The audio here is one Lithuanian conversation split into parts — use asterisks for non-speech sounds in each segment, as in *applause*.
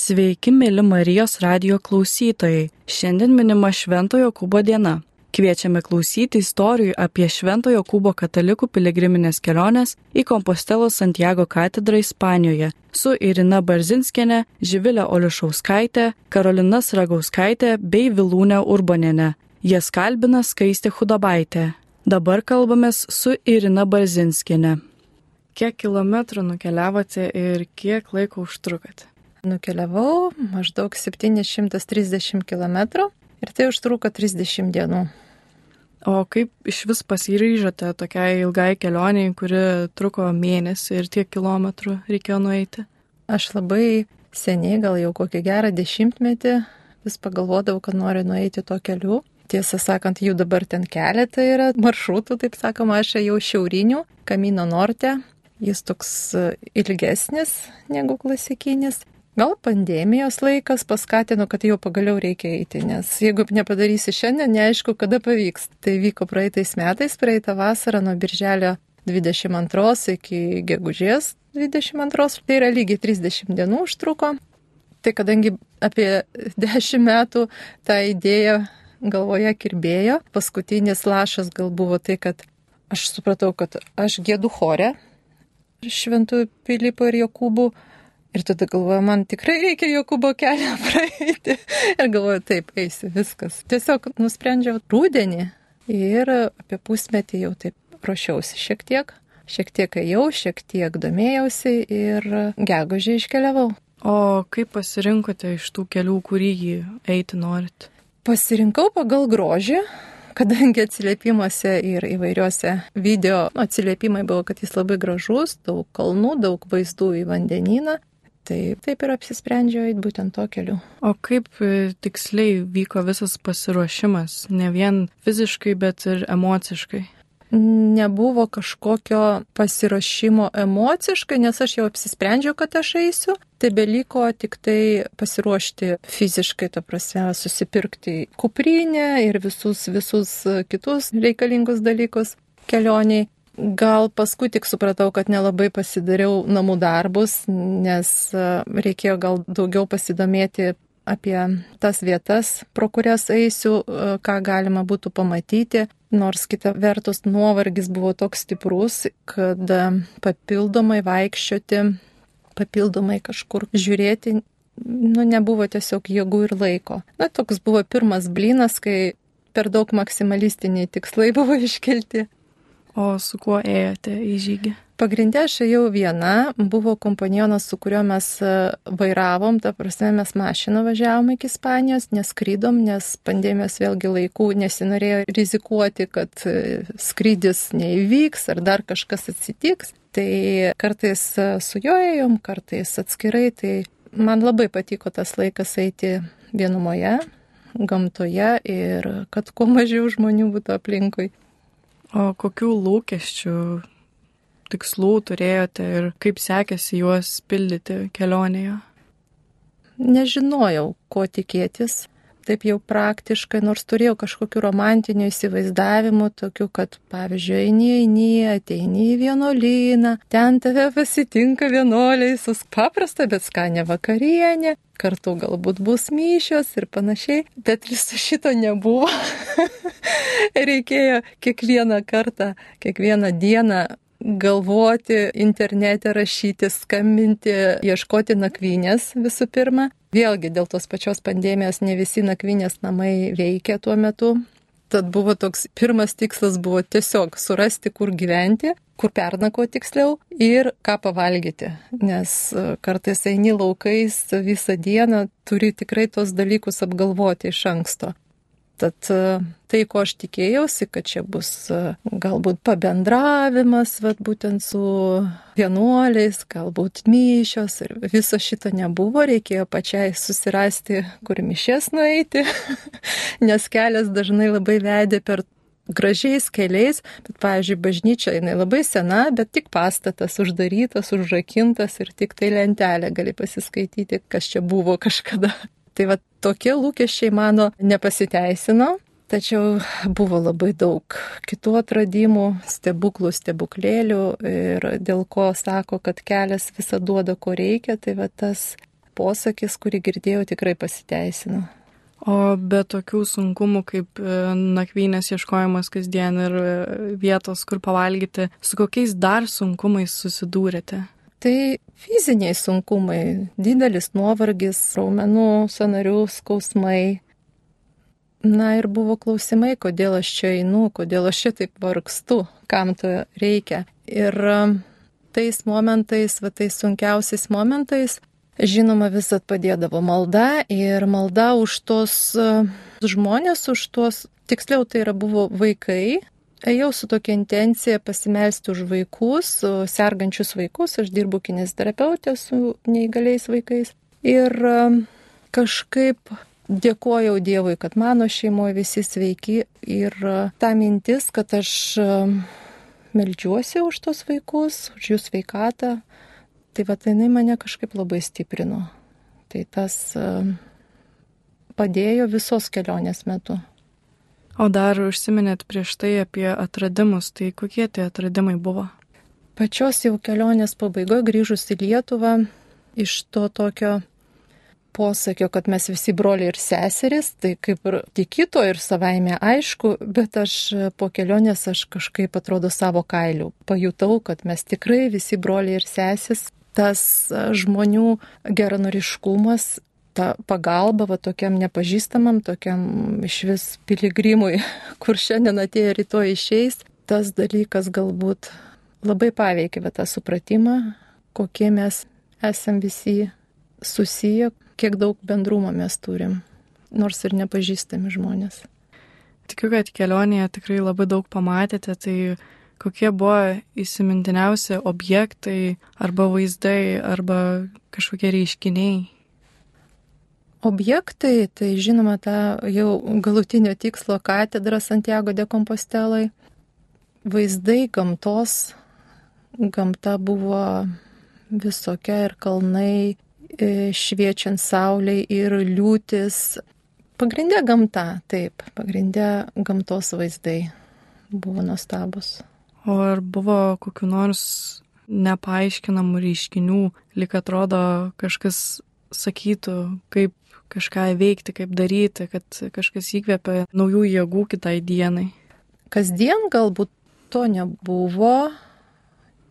Sveiki, mėly Marijos radio klausytojai. Šiandien minima Šventojo Kubo diena. Kviečiame klausyti istorijų apie Šventojo Kubo katalikų piligriminės keliones į Kompostelos Santiago katedrą Ispanijoje su Irina Barzinskienė, Živilė Olišauskaitė, Karolina Sragauskaitė bei Vilūnė Urbonėne. Jas kalbina Skaistė Hudabaitė. Dabar kalbamės su Irina Barzinskienė. Kiek kilometrų nukeliavote ir kiek laiko užtrukote? Nukeliavau maždaug 730 km ir tai užtruko 30 dienų. O kaip iš vis pasiryžote tokiai ilgai kelioniai, kuri truko mėnesį ir tiek kilometrų reikėjo nueiti? Aš labai seniai, gal jau kokį gerą dešimtmetį, vis pagalvodavau, kad noriu nueiti tuo keliu. Tiesą sakant, jų dabar ten keletą yra maršrutų, taip sakoma, aš jau šiaurinių, Kamino Norte, Jis toks ilgesnis negu klasikinis. Gal pandemijos laikas paskatino, kad jau pagaliau reikia eiti, nes jeigu nepadarysi šiandien, neaišku, kada pavyks. Tai vyko praeitais metais, praeitą vasarą nuo birželio 22 iki gegužės 22, tai yra lygiai 30 dienų užtruko. Tai kadangi apie 10 metų tą idėją galvoje kirbėjo, paskutinis lašas gal buvo tai, kad aš supratau, kad aš gėdu chore, Šventų Pilypo ir Jokūbų. Ir tada galvoju, man tikrai reikia Jokūbo kelią *laughs* praeiti. Ir galvoju, taip, eisiu, viskas. Tiesiog nusprendžiau rūdienį ir apie pusmetį jau taip ruošiausi šiek tiek. Šiek tiek ėjau, šiek tiek domėjausi ir gegužį iškeliavau. O kaip pasirinkote iš tų kelių, kurį jį eiti norit? Pasirinkau pagal grožį, kadangi atsiliepimuose ir įvairiuose video atsiliepimai buvo, kad jis labai gražus, daug kalnų, daug vaizdų į vandenyną. Tai taip ir apsisprendžiau eiti būtent to keliu. O kaip e, tiksliai vyko visas pasiruošimas, ne vien fiziškai, bet ir emociškai? nebuvo kažkokio pasirašymo emociškai, nes aš jau apsisprendžiau, kad aš eisiu. Tai beliko tik tai pasiruošti fiziškai, ta prasme, susipirkti kuprinę ir visus, visus kitus reikalingus dalykus kelioniai. Gal paskui tik supratau, kad nelabai pasidariau namų darbus, nes reikėjo gal daugiau pasidomėti apie tas vietas, pro kurias eisiu, ką galima būtų pamatyti. Nors kita vertus nuovargis buvo toks stiprus, kad papildomai vaikščioti, papildomai kažkur žiūrėti, nu, nebuvo tiesiog jėgų ir laiko. Na, toks buvo pirmas blinas, kai per daug maksimalistiniai tikslai *laughs* buvo iškelti. O su kuo ėjote į žygį? Pagrindė aš ėjau viena, buvo kompanionas, su kuriuo mes e, vairavom, ta prasme mes mašiną važiavom iki Ispanijos, neskrydom, nes pandemijos vėlgi laikų nesinorėjo rizikuoti, kad e, skrydis neįvyks ar dar kažkas atsitiks. Tai kartais e, su juo ėjom, kartais atskirai, tai man labai patiko tas laikas eiti vienumoje, gamtoje ir kad kuo mažiau žmonių būtų aplinkui. O kokių lūkesčių tikslų turėjote ir kaip sekėsi juos pildyti kelionėje? Nežinojau, ko tikėtis. Taip jau praktiškai, nors turėjau kažkokiu romantiniu įsivaizdavimu, tokiu, kad, pavyzdžiui, eini, eini, ateini į vienuolyną, ten tave pasitinka vienuoliai su paprasta, bet skanė vakarienė, kartu galbūt bus myšios ir panašiai, bet viso šito nebuvo. *laughs* Reikėjo kiekvieną kartą, kiekvieną dieną galvoti, internete rašyti, skambinti, ieškoti nakvynės visų pirma. Vėlgi dėl tos pačios pandemijos ne visi nakvynės namai veikia tuo metu. Tad buvo toks pirmas tikslas buvo tiesiog surasti, kur gyventi, kur pernako tiksliau ir ką pavalgyti. Nes e, kartais eini laukais visą dieną, turi tikrai tos dalykus apgalvoti iš anksto. Tad e, tai, ko aš tikėjausi, kad čia bus e, galbūt pabendravimas, vat, būtent su vienuoliais, galbūt myšios ir viso šito nebuvo, reikėjo pačiai susirasti, kur mišės nueiti, *laughs* nes kelias dažnai labai vedė per gražiais keliais, bet, pavyzdžiui, bažnyčia, jinai labai sena, bet tik pastatas uždarytas, užrakintas ir tik tai lentelė gali pasiskaityti, kas čia buvo kažkada. Tai va tokie lūkesčiai mano nepasiteisino, tačiau buvo labai daug kitų atradimų, stebuklų, stebuklėlių ir dėl ko sako, kad kelias visą duoda, ko reikia, tai va tas posakis, kurį girdėjau, tikrai pasiteisino. O be tokių sunkumų kaip e, nakvynės ieškojimas kasdien ir e, vietos, kur pavalgyti, su kokiais dar sunkumais susidūrėte? Tai fiziniai sunkumai, didelis nuovargis, raumenų, sanarių skausmai. Na ir buvo klausimai, kodėl aš čia einu, kodėl aš čia taip vargstu, kam to reikia. Ir e, tais momentais, va tais sunkiausiais momentais, Žinoma, visat padėdavo malda ir malda už tos e, žmonės, už tuos, tiksliau tai yra buvo vaikai. Ėjau su tokia intencija pasimelsti už vaikus, sergančius vaikus, aš dirbu kinesterapeutė su neįgaliais vaikais. Ir e, kažkaip dėkojau Dievui, kad mano šeimoje visi sveiki ir e, ta mintis, kad aš melžiuosi už tos vaikus, už jų sveikatą, Tai va, jinai mane kažkaip labai stiprino. Tai tas e, padėjo visos kelionės metu. O dar užsiminėt prieš tai apie atradimus, tai kokie tie atradimai buvo? Pačios jau kelionės pabaigoje grįžus į Lietuvą iš to tokio posakio, kad mes visi broliai ir seserys, tai kaip ir tikito ir savaime aišku, bet aš po kelionės aš kažkaip atrodo savo kailių pajutau, kad mes tikrai visi broliai ir sesis tas žmonių geranoriškumas, ta pagalba va tokiam nepažįstamam, tokiam iš vis piligrimui, *laughs* kur šiandien atėjo rytoj išeis, tas dalykas galbūt labai paveikia va tą supratimą, kokie mes esam visi susiję, kiek daug bendrumo mes turim, nors ir nepažįstami žmonės. Tikiu, kad kelionėje tikrai labai daug pamatėte, tai kokie buvo įsimintiniausi objektai arba vaizdai arba kažkokie reiškiniai? Objektai, tai žinoma, ta jau galutinio tikslo katedra Santiago de Compostelai. Vaizdai gamtos, gamta buvo visokia ir kalnai, e, šviečiant sauliai ir liūtis. Pagrindė gamta, taip, pagrindė gamtos vaizdai buvo nuostabus. O ar buvo kokiu nors nepaaiškinamų reiškinių, lik atrodo kažkas sakytų, kaip kažką veikti, kaip daryti, kad kažkas įkvėpia naujų jėgų kitai dienai. Kasdien galbūt to nebuvo,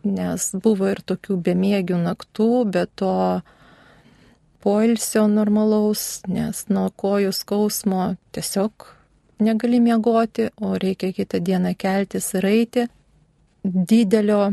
nes buvo ir tokių bemėgių naktų, bet to poilsio normalaus, nes nuo kojų skausmo tiesiog negali miegoti, o reikia kitą dieną keltis ir eiti didelio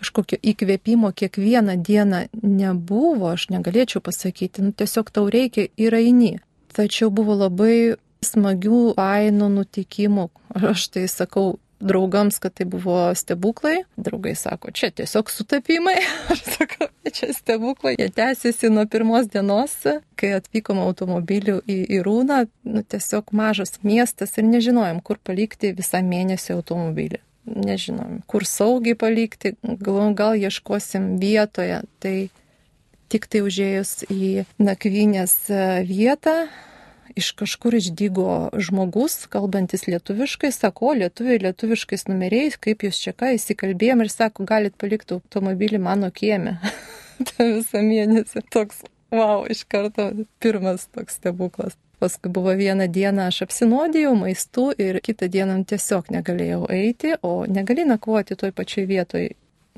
kažkokio įkvėpimo kiekvieną dieną nebuvo, aš negalėčiau pasakyti, nu, tiesiog tau reikia ir eini. Tačiau buvo labai smagių, ainų nutikimų. Aš tai sakau draugams, kad tai buvo stebuklai. Draugai sako, čia tiesiog sutapimai. *laughs* Aš sakau, čia stebuklai. Jie tęsiasi nuo pirmos dienos, kai atvykom automobiliu į, į Rūną. Nu, tiesiog mažas miestas ir nežinojom, kur palikti visą mėnesį automobilį nežinom, kur saugiai palikti, gal, gal ieškosim vietoje. Tai tik tai užėjus į nakvynės e, vietą, iš kažkur išdygo žmogus, kalbantis lietuviškai, sako, lietuviai lietuviškais numeriais, kaip jūs čia ką įsikalbėjom ir sako, galit palikti automobilį mano kieme. *laughs* tą visą mėnesį toks, wow, iš karto pirmas toks stebuklas. Paskui buvo vieną dieną aš apsinodėjau maistu ir kitą dieną tiesiog negalėjau eiti, o negali nakvoti toj pačioj vietoj.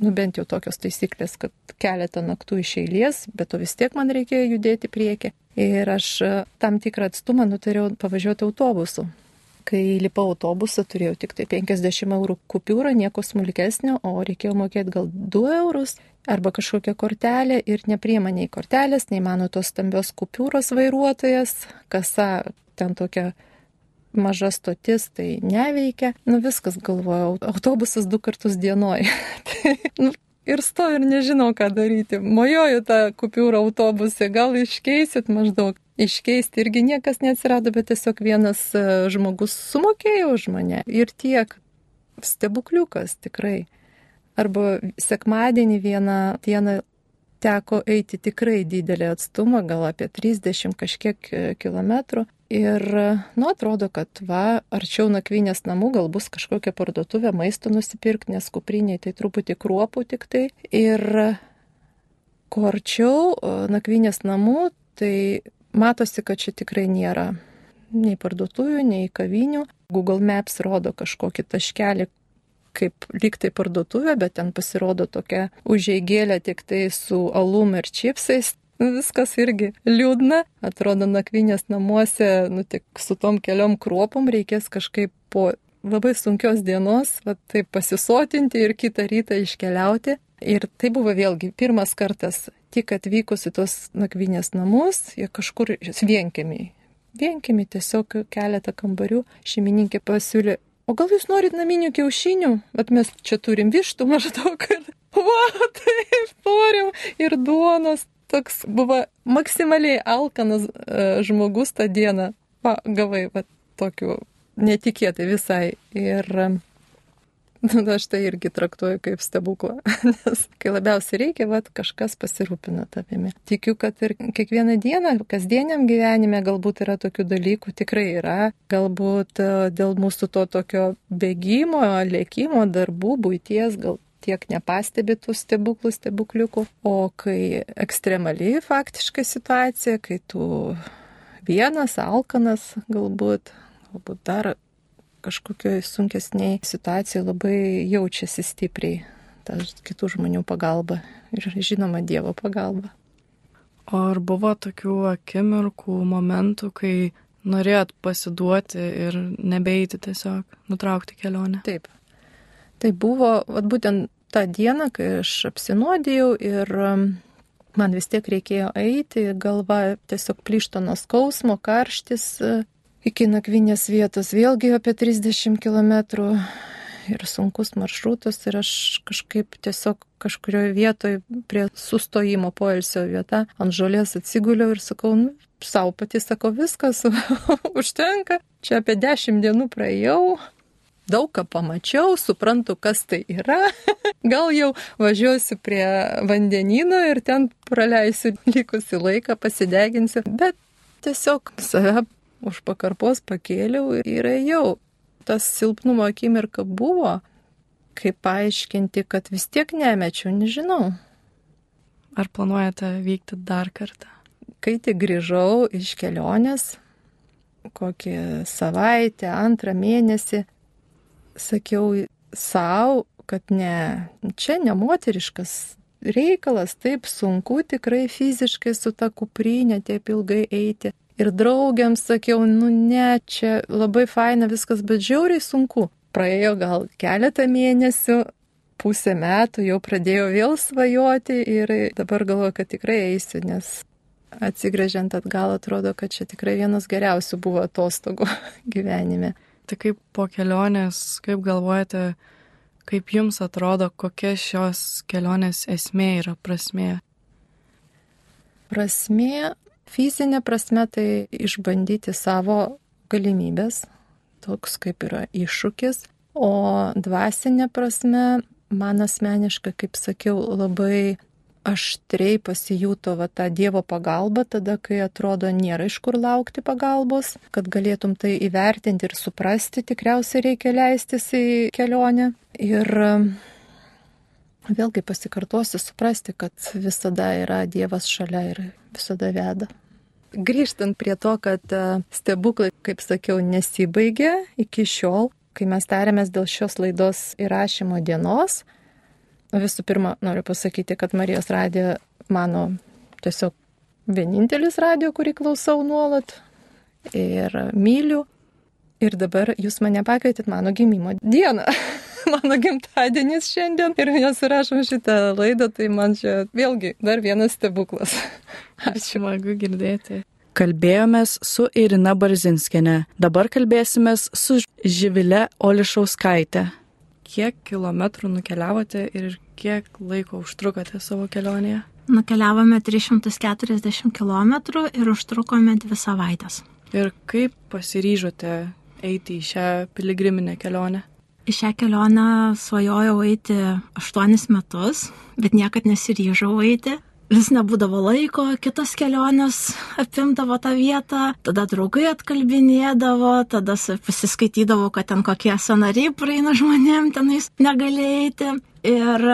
Nu bent jau tokios taisyklės, kad keletą naktų iš eilės, bet to vis tiek man reikėjo judėti prieki. Ir aš e, tam tikrą atstumą nutariau pavažiuoti autobusu. Kai lipau autobusą, turėjau tik tai 50 eurų kupiūrą, nieko smulkesnio, o reikėjo mokėti gal 2 eurus arba kažkokią kortelę ir nepriema nei kortelės, nei mano tos stambios kupiūros vairuotojas, kasa ten tokia maža stotis, tai neveikia. Nu viskas galvojau, autobusas du kartus dienoj. *laughs* tai, nu, ir stoju ir nežinau, ką daryti. Mojoju tą kupiūrą autobuse, gal iškeisit maždaug. Iškeisti irgi niekas neatsirado, bet tiesiog vienas e, žmogus sumokėjo už mane. Ir tiek. Stebukliukas tikrai. Arba sekmadienį vieną dieną teko eiti tikrai didelį atstumą, gal apie 30 kažkiek e, kilometrų. Ir, nu, atrodo, kad va, arčiau nakvynės namų gal bus kažkokia parduotuvė maisto nusipirkti, nes kupriniai tai truputį kruopų tik tai. Ir kuo arčiau e, nakvynės namų, tai matosi, kad čia tikrai nėra nei parduotuvių, nei kavinių. Google Maps rodo kažkokį taškelį, kaip lygtai parduotuvė, bet ten pasirodo tokia užėgėlė tik tai su alum ir čipsais. Viskas irgi liūdna. Atrodo, nakvinės namuose, nu tik su tom keliom kruopom reikės kažkaip po labai sunkios dienos, va, taip pasisotinti ir kitą rytą iškeliauti. Ir tai buvo vėlgi pirmas kartas, tik atvykus į tos nakvinės namus, jie kažkur vienkėmiai. Vienkėmiai tiesiog keletą kambarių šeimininkė pasiūlė o gal jūs norit naminių kiaušinių? Vat mes čia turim vištų maždaug. *laughs* Va, taip, norim. Ir duonos. Toks buvo maksimaliai alkanas uh, žmogus tą dieną. Va, gavai, va, tokių netikėtai visai. Ir Nu, *laughs* aš tai irgi traktuoju kaip stebuklą, *laughs* nes kai labiausiai reikia, vat, kažkas pasirūpina tavimi. Tikiu, kad ir kiekvieną dieną, kasdieniam gyvenime galbūt yra tokių dalykų, tikrai yra. Galbūt e, dėl mūsų to tokio bėgimo, lėkimo, darbų, būties, gal tiek nepastebi tų stebuklų, stebukliukų. O kai ekstremali faktiškai situacija, kai tu vienas, alkanas galbūt, galbūt dar kažkokioj sunkesniai situacijai labai jaučiasi stipriai ta kitų žmonių pagalba ir žinoma Dievo pagalba. O ar buvo tokių akimirkų, momentų, kai norėjot pasiduoti ir nebeiti tiesiog, nutraukti kelionę? Taip. Tai buvo, vat būtent tą dieną, kai aš apsinuodėjau ir um, man vis tiek reikėjo eiti, galva tiesiog plyšto nuo skausmo, karštis, iki nakvinės vietos vėlgi apie 30 km ir sunkus maršrutas ir aš kažkaip tiesiog kažkurioje vietoje prie sustojimo poilsio vieta ant žolės atsiguliau ir sakau, nu, savo pati sako, viskas *laughs* užtenka, čia apie 10 dienų praėjau, daug ką pamačiau, suprantu, kas tai yra. *laughs* Gal jau važiuosiu prie vandenino ir ten praleisiu likusi laiką, pasideginsiu, bet tiesiog save už pakarpos pakėliau ir ėjau. Tas silpnumo akimirka buvo, kaip paaiškinti, kad vis tiek nemečiau, nežinau. Ar planuojate vykti dar kartą? Kai tik grįžau iš kelionės, kokį savaitę, antrą mėnesį, sakiau savo, kad ne, čia ne moteriškas reikalas, taip sunku tikrai fiziškai su ta kuprinė taip ilgai eiti. Ir draugiams sakiau, nu ne, čia labai faina viskas, bet žiauriai sunku. Praėjo gal keletą mėnesių, pusę metų jau pradėjau vėl svajoti ir dabar galvoju, kad tikrai eisiu, nes atsigrėžiant atgal atrodo, kad čia tikrai vienas geriausių buvo atostogų *laughs* gyvenime. Tai kaip po kelionės, kaip galvojate, kaip jums atrodo, kokia šios kelionės esmė yra prasmė? Prasmė Fizinė prasme tai išbandyti savo galimybės, toks kaip yra iššūkis, o dvasinė prasme man asmeniškai, kaip sakiau, labai aštriai pasijuto va tą Dievo pagalbą tada, kai atrodo nėra iš kur laukti pagalbos, kad galėtum tai įvertinti ir suprasti, tikriausiai reikia leistis į kelionę. Ir vėlgi pasikartosiu, suprasti, kad visada yra Dievas šalia ir visada veda. Grįžtant prie to, kad e, stebuklai, kaip sakiau, nesibaigė iki šiol, kai mes tarėmės dėl šios laidos įrašymo dienos. Visų pirma, noriu pasakyti, kad Marijos radija mano tiesiog vienintelis radio, kurį klausau nuolat ir myliu. Ir dabar jūs mane pakvietėt mano gimimo dieną. *laughs* *laughs* mano gimtadienis šiandien ir mes įrašom šitą laidą, tai man čia vėlgi dar vienas stebuklas. *laughs* Ačiū. Smagu girdėti. Kalbėjomės su Irina Barzinskienė. Dabar kalbėsimės su Živile Olišauskaitė. Kiek kilometrų nukeliavote ir kiek laiko užtrukote savo kelionėje? Nukeliavome 340 km ir užtrukome dvi savaitės. Ir kaip pasiryžote eiti į šią piligriminę kelionę? Į šią kelionę svajojau eiti aštuonis metus, bet niekad nesiryžau eiti vis nebūdavo laiko, kitos kelionės apimdavo tą vietą, tada draugai atkalbinėdavo, tada pasiskaitydavo, kad ten kokie sanariai praeina žmonėm tenais negalėti. Ir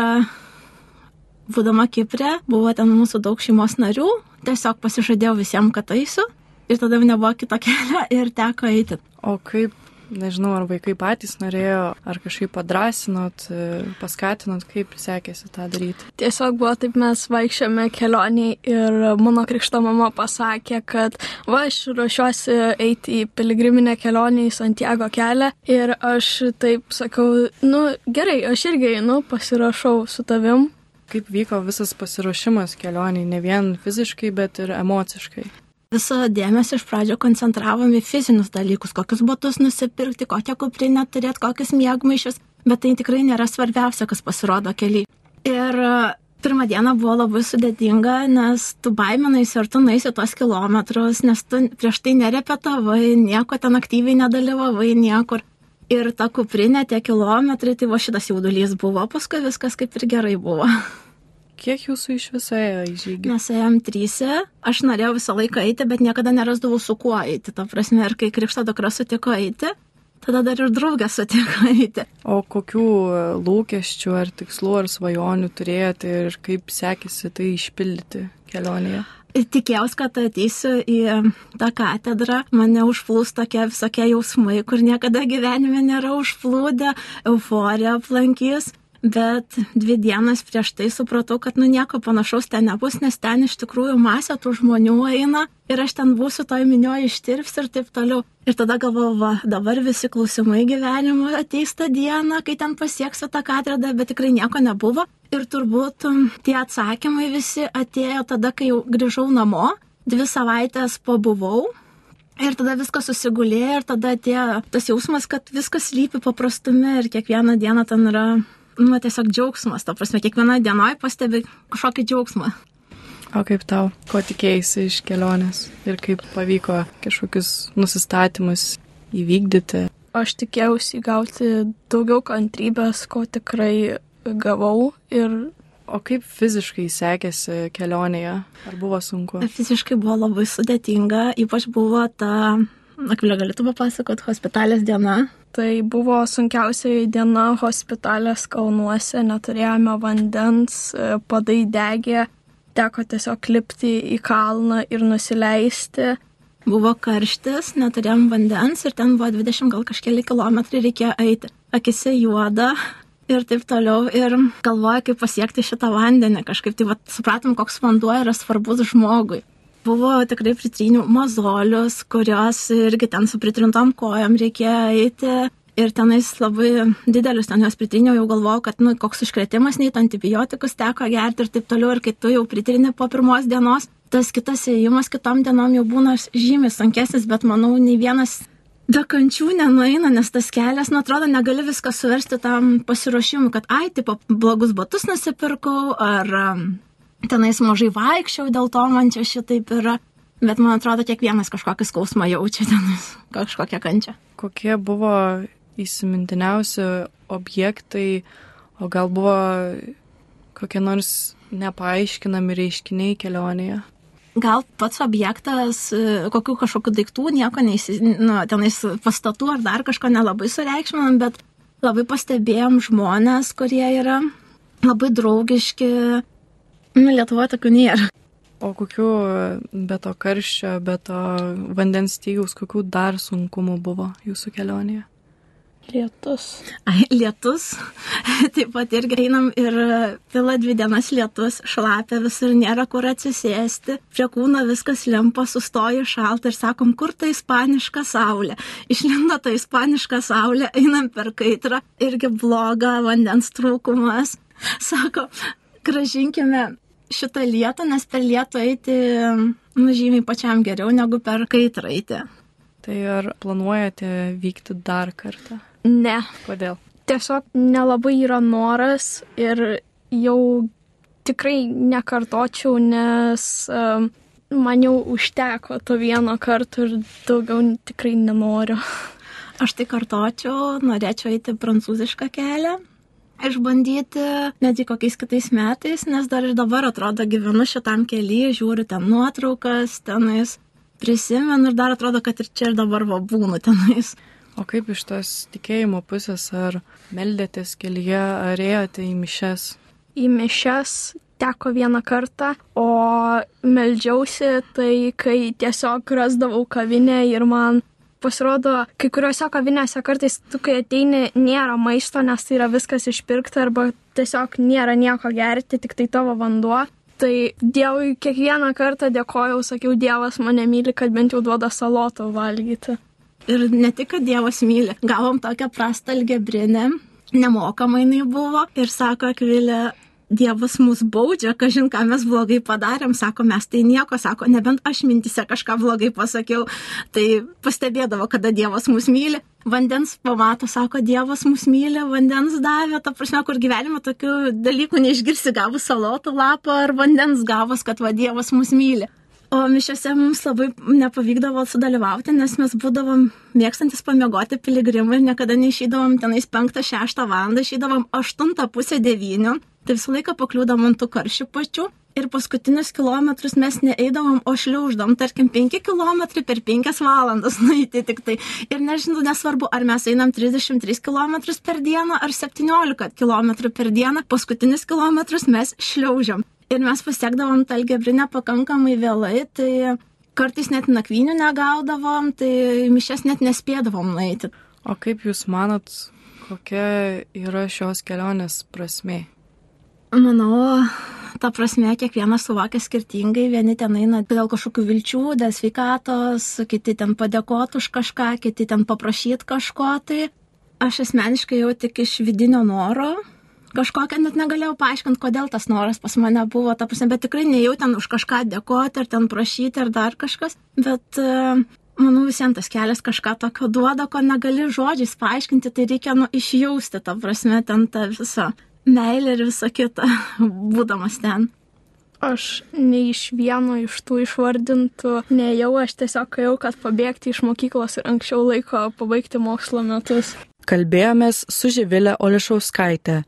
būdama Kiprė, buvo ten mūsų daug šeimos narių tiesiog pasižadėjau visiems, kad eisiu ir tada nebuvo kito kelio ir teko eiti. O kaip nežinau, ar vaikai patys norėjo, ar kažkaip padrasinot, e, paskatinot, kaip sekėsi tą daryti. Tiesiog buvo taip, mes vaikščiame kelioniai ir mano krikšto mama pasakė, kad va, aš ruošiuosi eiti į piligriminę kelionę į Santiago kelią ir aš taip sakau, nu gerai, aš irgi einu, pasirašau su tavim. Kaip vyko visas pasiruošimas kelioniai, ne vien fiziškai, bet ir emociškai? Visą dėmesį iš pradžio koncentravom į fizinius dalykus, kokius batus nusipirkti, kokią kuprinę turėti, kokius mėgmaišius, bet tai tikrai nėra svarbiausia, kas pasirodo keliai. Ir e, pirmą dieną buvo labai sudėtinga, nes tu baiminais ir tu naisi tuos kilometrus, nes tu prieš tai nerepetavai, nieko ten aktyviai nedalyvavai, niekur. Ir ta kuprinė, tie kilometrai, tai va šitas jaudulys buvo, paskui viskas kaip ir gerai buvo. *laughs* Kiek jūsų iš viso ėjo į žygį? Mes ėjom trysia. Aš norėjau visą laiką eiti, bet niekada nerasdavau su kuo eiti. Ta prasme, ir kai krikšto dukra sutiko eiti, tada dar ir draugė sutiko *laughs* eiti. O kokių lūkesčių ar tikslų ar svajonių turėjote ir kaip sekėsi tai išpildyti kelionėje? Tikėjausi, kad ateisiu į tą katedrą, mane užplūs tokie visokie jausmai, kur niekada gyvenime nėra užplūdę, euforija aplankys. Bet dvi dienas prieš tai supratau, kad nu nieko panašaus ten nebus, nes ten iš tikrųjų masė tų žmonių eina ir aš ten būsiu toj minioje ištirps ir taip toliau. Ir tada galvoju, va, dabar visi klausimai gyvenimo ateis tą dieną, kai ten pasieksiu tą katedrą, bet tikrai nieko nebuvo. Ir turbūt tie atsakymai visi atėjo tada, kai jau grįžau namo, dvi savaitės pabuvau, Ir tada viskas susigulėjo ir tada atėjo tas jausmas, kad viskas lypi paprastume ir kiekvieną dieną ten yra nu, tiesiog džiaugsmas, ta prasme, kiekviena dienoje pastebi kažkokį džiaugsmą. O kaip tau, ko tikėjai iš kelionės ir kaip pavyko kažkokius nusistatymus įvykdyti? Aš tikėjausi gauti daugiau kantrybės, ko tikrai gavau ir O kaip fiziškai sekėsi kelionėje? Ar buvo sunku? Fiziškai buvo labai sudėtinga, ypač buvo ta, Akvilė galėtų papasakoti, hospitalės diena, Tai buvo sunkiausia diena hospitalės kalnuose, neturėjome vandens, e, padai degė, teko tiesiog lipti į kalną ir nusileisti. Buvo karštis, neturėjom vandens ir ten buvo 20 gal kažkeli kilometrai reikėjo eiti. Akise juoda, ir taip toliau. Ir galvoja, kaip pasiekti šitą vandenį. Kažkaip tai vat, supratom, koks vanduo yra svarbus žmogui. Buvo tikrai pritrynių mozolius, kurios irgi ten su pritrintom kojom reikėjo eiti. Ir tenais labai didelius ten jos pritryniau, jau galvojau, kad, nu, koks užkretimas, nei antibiotikus teko gerti ir taip toliau. Ir kai tu jau pritrini po pirmos dienos, tas kitas įėjimas kitom dienom jau būna žymiai sunkesnis, bet manau, nei vienas be kančių nenueina, nes tas kelias, nu, atrodo, negali viską suversti tam pasiruošimui, kad, ai, tipo, blogus batus nusipirkau, ar tenais mažai vaikščiau, dėl to man čia šitaip yra. Bet man atrodo, kiekvienas kažkokį skausmą jaučia tenais, *laughs* kažkokią kančią. Kokie buvo įsimintiniausi objektai, o gal buvo kokie nors nepaaiškinami reiškiniai kelionėje? Gal pats objektas, kokių kažkokių daiktų, nieko neįsi, nu, tenais pastatų ar dar kažko nelabai sureikšminam, bet labai pastebėjom žmonės, kurie yra labai draugiški, Nu, Lietuvoje tokių nėra. O kokių be to karščio, be to vandens stygiaus, kokių dar sunkumų buvo jūsų kelionėje? Lietus. Ai, lietus. *laughs* Taip pat irgi einam ir pila dvi dienas lietus, šlapia visur, nėra kur atsisėsti. Prie kūno viskas limpa, sustoja šalta ir sakom, kur ta ispaniška saulė. Išlindo ta ispaniška saulė, einam per kaitrą, irgi bloga vandens trūkumas. *laughs* Sako, gražinkime šitą lietą, nes per lietų eiti, nu, žymiai pačiam geriau negu per kaitrą eiti. Tai ar planuojate vykti dar kartą? Ne. Kodėl? Tiesiog nelabai yra noras ir jau tikrai nekartočiau, nes um, man jau užteko to vieno karto ir daugiau tikrai nenoriu. Aš tai kartočiau, norėčiau eiti prancūzišką kelią, išbandyti netgi kokiais kitais metais, nes dar ir dabar atrodo gyvenu šitam kelyje, žiūriu ten nuotraukas, tenais prisimenu ir dar atrodo, kad ir čia ir dabar va būnu tenais. O kaip iš tos tikėjimo pusės, ar meldėtės kelyje, ar ėjote į mišes? Į mišes teko vieną kartą, o meldžiausi tai, kai tiesiog rasdavau kavinę ir man pasirodo, kai kuriuose kavinėse kartais tu, kai ateini, nėra maisto, nes tai yra viskas išpirkta arba tiesiog nėra nieko gerti, tik tai tavo vanduo. Tai Dievui kiekvieną kartą dėkojau, sakiau, Dievas mane myli, kad bent jau duoda salotų valgyti. Ir ne tik, kad Dievas myli, gavom tokią prastą algebrinę, nemokamai jinai buvo ir sako, Akvilė, Dievas mus baudžia, kažin ką mes blogai padarėm, sako, mes tai nieko, sako, nebent aš mintise kažką blogai pasakiau, tai pastebėdavo, kada Dievas mus myli. Vandens pamato, sako, Dievas mus myli, vandens davė, ta prasme, kur gyvenime tokių dalykų neišgirsi gavus salotų lapą ar vandens gavus, kad va Dievas mus myli. O mišiose mums labai nepavykdavo sudalyvauti, nes mes būdavom mėgstantis pamiegoti piligrimai ir niekada neišydavom tenais 5-6 val. išydavom 8 pusę 9. Tai visą laiką pakliūdavom ant tų karšių pačių. Ir paskutinius kilometrus mes neeidavom, o šliauždom, tarkim, 5 km per 5 valandas *laughs* nueiti tik tai. Ir nežinau, nesvarbu, ar mes einam 33 km per dieną ar 17 km per dieną, paskutinius kilometrus mes šliaužiam ir mes pasiekdavom tą algebrinę pakankamai vėlai, tai kartais net nakvynių negaudavom, tai mišes net nespėdavom nueiti. O kaip Jūs manot, kokia yra šios kelionės prasme? Manau, ta prasme kiekvienas suvokia skirtingai, vieni ten eina dėl kažkokių vilčių, dėl sveikatos, kiti ten padėkoti už kažką, kiti ten paprašyti kažko. Tai aš asmeniškai jau tik iš vidinio noro kažkokią net negalėjau paaiškinti, kodėl tas noras pas mane buvo, ta prasme, bet tikrai nejau ten už kažką dėkoti, ar ten prašyti, ar dar kažkas, bet uh, manau visiems tas kelias kažką tokio duoda, ko negali žodžiais paaiškinti, tai reikia nu išjausti, ta prasme, ten tą visą meilę ir visą kitą, *laughs* būdamas ten. Aš nei iš vieno iš tų išvardintų nejau, aš tiesiog jau, kad pabėgti iš mokyklos ir anksčiau laiko pabaigti mokslo metus. Kalbėjomės su Živilė Olišauskaitė,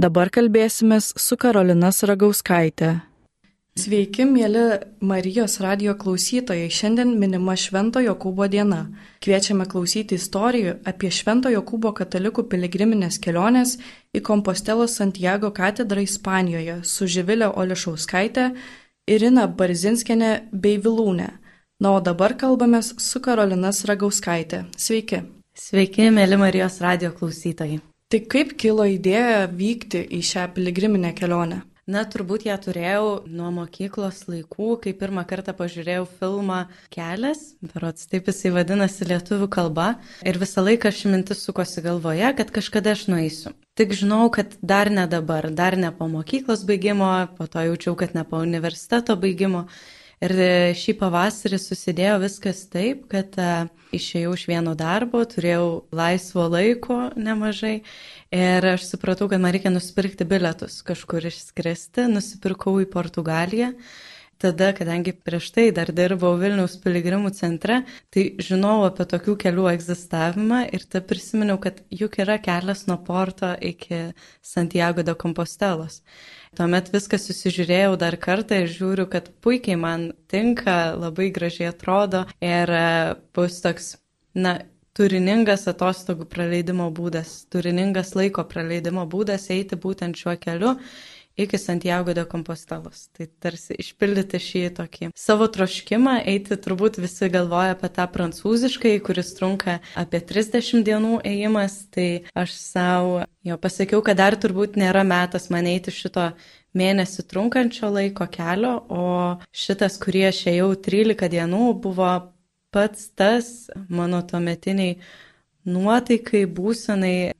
Dabar kalbėsimės su Karolina Saragauskaitė. Sveiki, mėly Marijos radio klausytojai. Šiandien minima Švento Jokūbo diena. Kviečiame klausyti istorijų apie Švento Jokūbo katalikų piligriminės kelionės į Kompostelo Santiago katedrą Ispanijoje su Živilė Olišauskaitė, Irina Barzinskenė bei Vilūnė. Na, o dabar kalbamės su Karolina Saragauskaitė. Sveiki. Sveiki, mėly Marijos radio klausytojai. Tai kaip kilo idėja vykti į šią piligriminę kelionę? Na, turbūt ją turėjau nuo mokyklos laikų, kai pirmą kartą pažiūrėjau filmą Kelias, berots taip jisai vadinasi lietuvių kalba, ir visą laiką ši mintis sukosi galvoje, kad kažkada aš nueisiu. Tik žinau, kad dar ne dabar, dar ne po mokyklos baigimo, po to jaučiau, kad ne po universiteto baigimo. Ir šį pavasarį susidėjo viskas taip, kad e, išėjau iš vieno darbo, turėjau laisvo laiko nemažai ir aš supratau, kad man reikia nusipirkti bilietus kažkur išskristi, nusipirkau į Portugaliją. Tada, kadangi prieš tai dar dirbau Vilniaus piligrimų centre, tai žinau apie tokių kelių egzistavimą ir tada prisiminiau, kad juk yra kelias nuo Porto iki Santiago de Compostelos. Tuomet viską susižiūrėjau dar kartą ir žiūriu, kad puikiai man tinka, labai gražiai atrodo ir e, bus toks, na, turiningas atostogų praleidimo būdas, turiningas laiko praleidimo būdas eiti būtent šiuo keliu iki Santiago de Compostelos. Tai tarsi išpildyti šį tokį savo troškimą, eiti turbūt visi galvoja apie tą prancūziškai, kuris trunka apie 30 dienų ėjimas, tai aš savo jo pasakiau, kad dar turbūt nėra metas man eiti šito mėnesį trunkančio laiko kelio, o šitas, kurį aš ėjau 13 dienų, buvo pats tas mano tuometiniai nuotaikai, būsenai,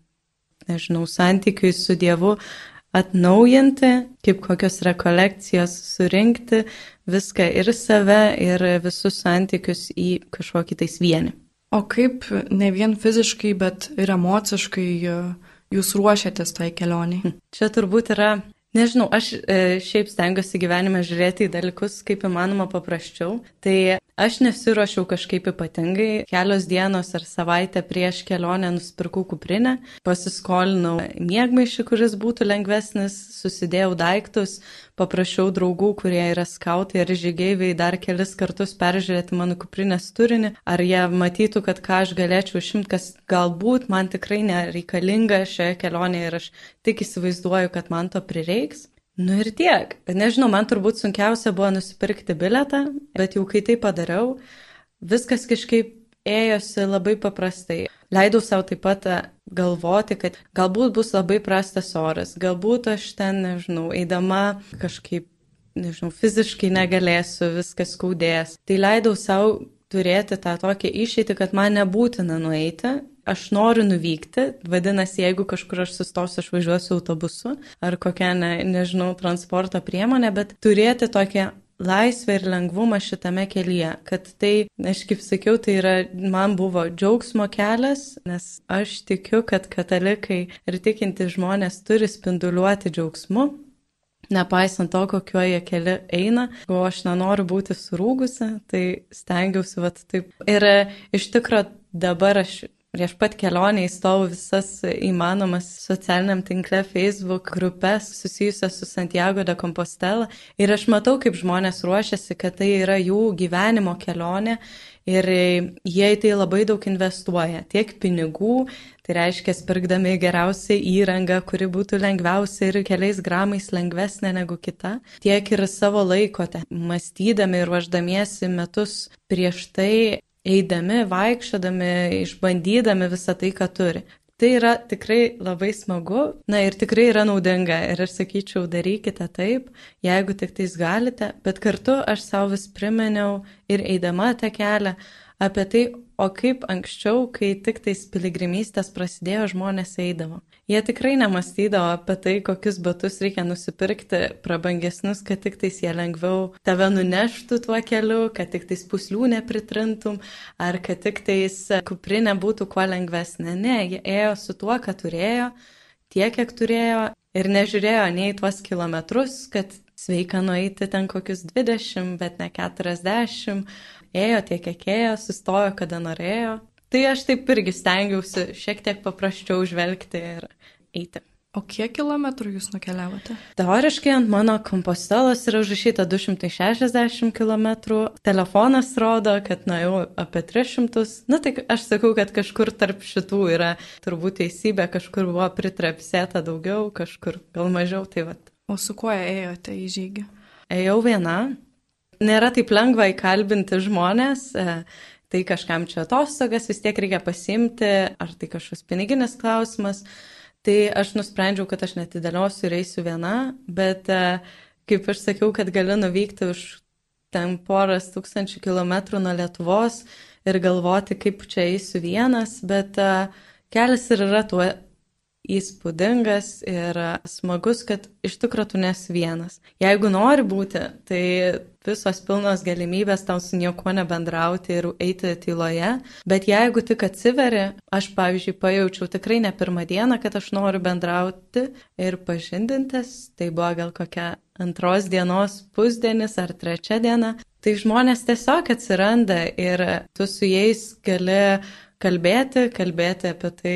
nežinau, santykiui su Dievu atnaujinti, kaip kokios rekolekcijos surinkti viską ir save, ir visus santykius į kažkokį tais vienį. O kaip ne vien fiziškai, bet ir emociškai e, jūs ruošiatės tai kelioniai? Čia turbūt yra Nežinau, aš e, šiaip stengiuosi gyvenime žiūrėti į dalykus kaip įmanoma paprasčiau. Tai aš nesiuošiau kažkaip ypatingai. Kelios dienos ar savaitę prieš kelionę nusipirkau kuprinę, pasiskolinau miegmaišį, kuris būtų lengvesnis, susidėjau daiktus, paprašiau draugų, kurie yra skautai ar žygeiviai, dar kelis kartus peržiūrėti mano kuprinės turinį, ar jie matytų, kad ką aš galėčiau išimti, kas galbūt man tikrai nereikalinga šioje kelionėje ir aš tik įsivaizduoju, kad man to prireiks. Nu ir tiek. Nežinau, man turbūt sunkiausia buvo nusipirkti biletą, bet jau kai tai padariau, viskas kažkaip ėjosi labai paprastai. Leidau savo taip pat e, galvoti, kad galbūt bus labai prastas oras, galbūt aš ten, nežinau, eidama kažkaip, nežinau, fiziškai negalėsiu, viskas skaudės. Tai leidau savo turėti tą tokią išeitį, kad man nebūtina nueiti, aš noriu nuvykti, vadinasi, jeigu kažkur aš sustosiu, aš važiuosiu autobusu ar kokią, ne, nežinau, transporto priemonę, bet turėti tokią laisvę ir lengvumą šitame kelyje, kad tai, aš kaip sakiau, tai yra, man buvo džiaugsmo kelias, nes aš tikiu, kad katalikai ir tikinti žmonės turi spinduliuoti džiaugsmu, nepaisant to, kokiuo jie keli eina, o aš nenoriu būti surūgusi, tai stengiausi, vat taip. Ir iš tikrųjų dabar aš prieš pat kelionę įstojau visas įmanomas socialiniam tinkle Facebook grupės susijusias su Santiago de Compostela ir aš matau, kaip žmonės ruošiasi, kad tai yra jų gyvenimo kelionė ir jie į tai labai daug investuoja. Tiek pinigų, tai reiškia, pirkdami geriausią įrangą, kuri būtų lengviausia ir keliais gramais lengvesnė negu kita, tiek ir savo laikote, mąstydami ir ruoždamiesi metus prieš tai eidami, vaikščiodami, išbandydami visą tai, ką turi. Tai yra tikrai labai smagu, na ir tikrai yra naudinga. Ir aš sakyčiau, darykite taip, jeigu tik tais galite, bet kartu aš savo vis primeniau ir eidama tą kelią apie tai, o kaip anksčiau, kai tik tais piligrimystės prasidėjo, žmonės eidavo. Jie tikrai nemastydavo apie tai, kokius batus reikia nusipirkti prabangesnius, kad tik tais jie lengviau tave nuneštų tuo keliu, kad tik tais puslių nepritrintum, ar kad tik tais kuprinė būtų kuo lengvesnė. Ne, jie ėjo su tuo, ką turėjo, tiek, kiek turėjo ir nežiūrėjo nei tuos kilometrus, kad sveika nueiti ten kokius 20, bet ne 40, ėjo tiek, kiek ėjo, sustojo, kada norėjo. Tai aš taip irgi stengiausi šiek tiek paprasčiau žvelgti ir eiti. O kiek kilometrų jūs nukeliavote? Teoriškai ant mano kompostelos yra užrašyta 260 km, telefonas rodo, kad nuėjau apie 300. Na tai aš sakau, kad kažkur tarp šitų yra turbūt teisybė, kažkur buvo pritrapsėta daugiau, kažkur gal mažiau. Tai vat. o su kuo ėjote į žygį? Ėjau viena. Nėra taip lengva įkalbinti žmonės. E, tai kažkam čia atostogas vis tiek reikia pasimti, ar tai kažkoks piniginis klausimas. Tai aš nusprendžiau, kad aš netidėliosiu ir eisiu viena, bet e, kaip aš sakiau, kad galiu nuvykti už ten poras tūkstančių kilometrų nuo Lietuvos ir galvoti, kaip čia eisiu vienas, bet e, kelias ir yra tuo įspūdingas ir smagus, kad iš tikrųjų tu nesi vienas. Jeigu nori būti, tai visos pilnos galimybės tau su niekuo nebendrauti ir eiti tyloje, bet jeigu tik atsiveri, aš pavyzdžiui pajaučiau tikrai ne pirmą dieną, kad aš noriu bendrauti ir pažindintis, tai buvo gal kokia antros dienos pusdienis ar trečia diena, tai žmonės tiesiog atsiranda ir tu su jais gali kalbėti, kalbėti apie tai,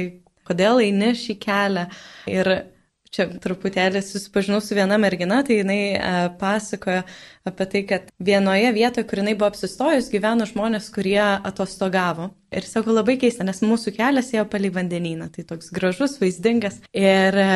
kodėl eini šį kelią. Ir čia truputėlį susipažinau su viena mergina, tai jinai e, pasakojo apie tai, kad vienoje vietoje, kur jinai buvo apsistojus, gyveno žmonės, kurie atostogavo. Ir sako labai keista, nes mūsų kelias ėjo palei vandenyną, tai toks gražus, vaizdingas. Ir e,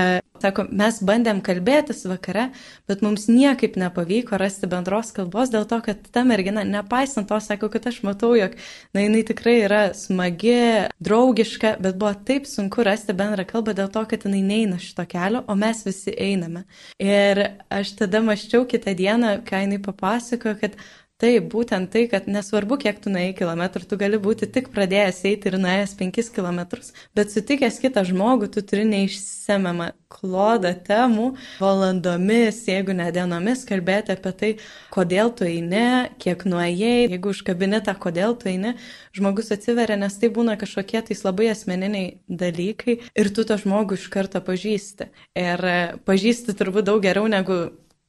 sako, mes bandėm kalbėtis vakare, bet mums niekaip nepavyko rasti bendros kalbos dėl to, kad ta mergina, nepaisant to, sako, kad aš matau, jog na, jinai tikrai yra smagi, draugiška, bet buvo taip sunku rasti bendrą kalbą dėl to, kad jinai neina šito kelio, o mes visi einame. Ir aš tada maščiau kitą dieną, ką jinai papasakojo, kad Taip, būtent tai, kad nesvarbu, kiek tu nuėjai kilometrų, tu gali būti tik pradėjęs eiti ir nuėjęs penkis kilometrus, bet sutikęs kitą žmogų, tu turi neišsemiamą klodą temų, valandomis, jeigu ne dienomis, kalbėti apie tai, kodėl tu eini, kiek nuėjai, jeigu užkabini tą, kodėl tu eini, žmogus atsiveria, nes tai būna kažkokie tais labai asmeniniai dalykai ir tu tą žmogų iš karto pažįsti. Ir pažįsti turbūt daug geriau negu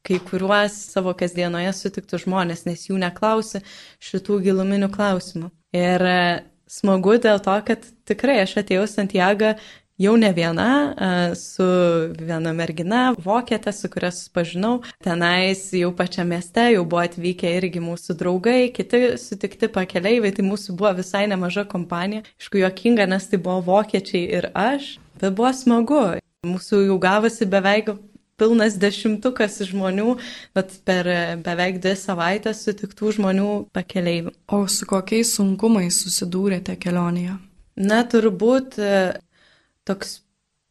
kai kuriuos savo kasdienoje sutiktus žmonės, nes jų neklausi šitų giluminių klausimų. Ir e, smagu dėl to, kad tikrai aš atėjau Santiago jau ne viena, e, su viena mergina, vokietė, su kuria susipažinau. Tenais jau pačiame mieste jau buvo atvykę irgi mūsų draugai, kiti sutikti pakeleiviai, tai mūsų buvo visai nemaža kompanija. Išku juokinga, nes tai buvo vokiečiai ir aš, bet buvo smagu. Mūsų jau gavosi beveik pilnas dešimtukas žmonių, bet per beveik dvi savaitės sutiktų žmonių pakeleivių. O su kokiais sunkumais susidūrėte kelionėje? Na, turbūt e, toks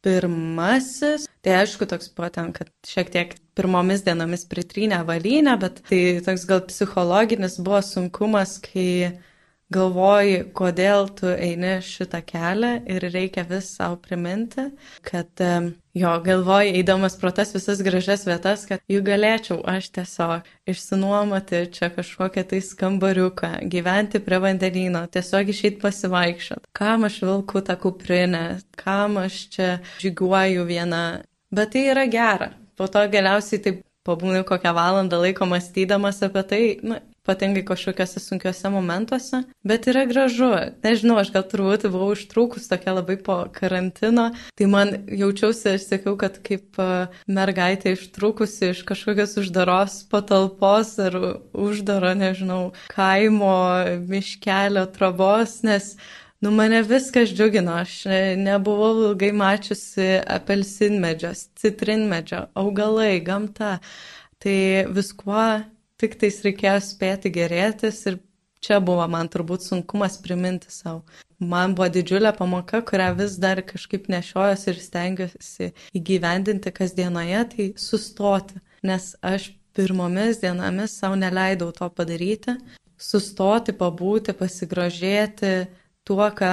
pirmasis, tai aišku, toks buvo ten, kad šiek tiek pirmomis dienomis pritrynę valynę, bet tai toks gal psichologinis buvo sunkumas, kai galvoji, kodėl tu eini šitą kelią ir reikia vis savo priminti, kad jo galvoji, eidamas pro tas visas gražias vietas, kad jų galėčiau aš tiesiog išsinuomoti čia kažkokią tai skambariuką, gyventi prie vandenyno, tiesiog išeiti pasivaikščiot. Kam aš vilku tą kuprinę, kam aš čia žygiuoju vieną. Bet tai yra gera. Po to galiausiai taip pabūni kokią valandą laiko mąstydamas apie tai, na, ypatingai kažkokiuose sunkiuose momentuose, bet yra gražu. Nežinau, aš gal turbūt buvau užtrukus tokia labai po karantino, tai man jaučiausi, aš sakiau, kad kaip mergaitė ištrūkusi iš kažkokios uždaros patalpos ar uždaro, nežinau, kaimo, miškelio trobos, nes Nu, mane viskas džiugino, aš nebuvau ilgai mačiusi apelsinmedžios, citrinmedžio, augalai, gamta. Tai viskuo tik tais reikėjo spėti gerėtis ir čia buvo man turbūt sunkumas priminti savo. Man buvo didžiulė pamoka, kurią vis dar kažkaip nešiojuosi ir stengiuosi įgyvendinti kasdienoje, tai sustoti, nes aš pirmomis dienomis savo neleidau to padaryti, sustoti, pabūti, pasigrožėti tuo, ką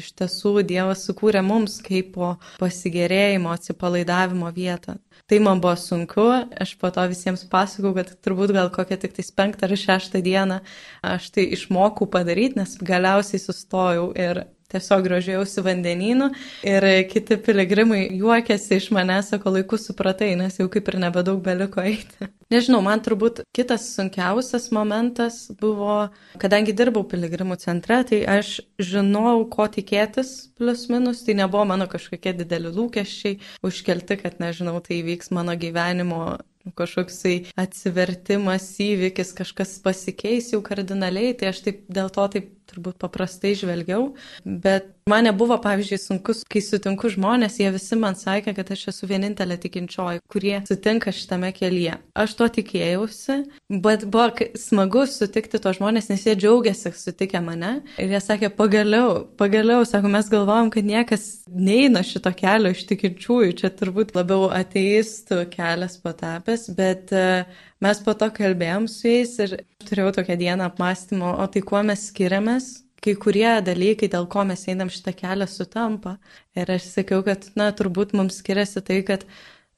iš tiesų Dievas sukūrė mums kaip po pasigėrėjimo, atsipalaidavimo vietą. Tai man buvo sunku, aš po to visiems pasakau, kad turbūt gal kokią tik tais penktą ar šeštą dieną aš tai išmokau padaryti, nes galiausiai sustojau ir tiesiog grožėjausi vandenynu ir kiti piligrimai juokėsi iš manęs, sako, laiku supratai, nes jau kaip ir nebedaug beliko eiti. *laughs* Nežinau, man turbūt kitas sunkiausias momentas buvo, kadangi dirbau piligrimų centre, tai aš žinau, ko tikėtis, plus minus, tai nebuvo mano kažkokie dideli lūkesčiai užkelti, kad nežinau, tai vyks mano gyvenimo kažkoksai atsivertimas, įvykis, kažkas pasikeis jau kardinaliai, tai aš taip dėl to taip turbūt paprastai žvelgiau, bet man nebuvo, pavyzdžiui, sunkus, kai sutinku žmonės, jie visi man sakė, kad aš esu vienintelė tikinčioji, kurie sutinka šitame kelyje. Aš to tikėjausi, bet buvo smagu sutikti to žmonės, nes jie džiaugiasi sutikę mane ir jie sakė, pagaliau, pagaliau, sako, mes galvojam, kad niekas neina šito kelio iš tikinčiųjų, čia turbūt labiau ateistų kelias patapęs, bet uh, mes po to kalbėjom su jais ir turėjau tokią dieną apmąstymo, o tai kuo mes skiriamės, kai kurie dalykai, dėl ko mes einam šitą kelią, sutampa. Ir aš sakiau, kad, na, turbūt mums skiriasi tai, kad,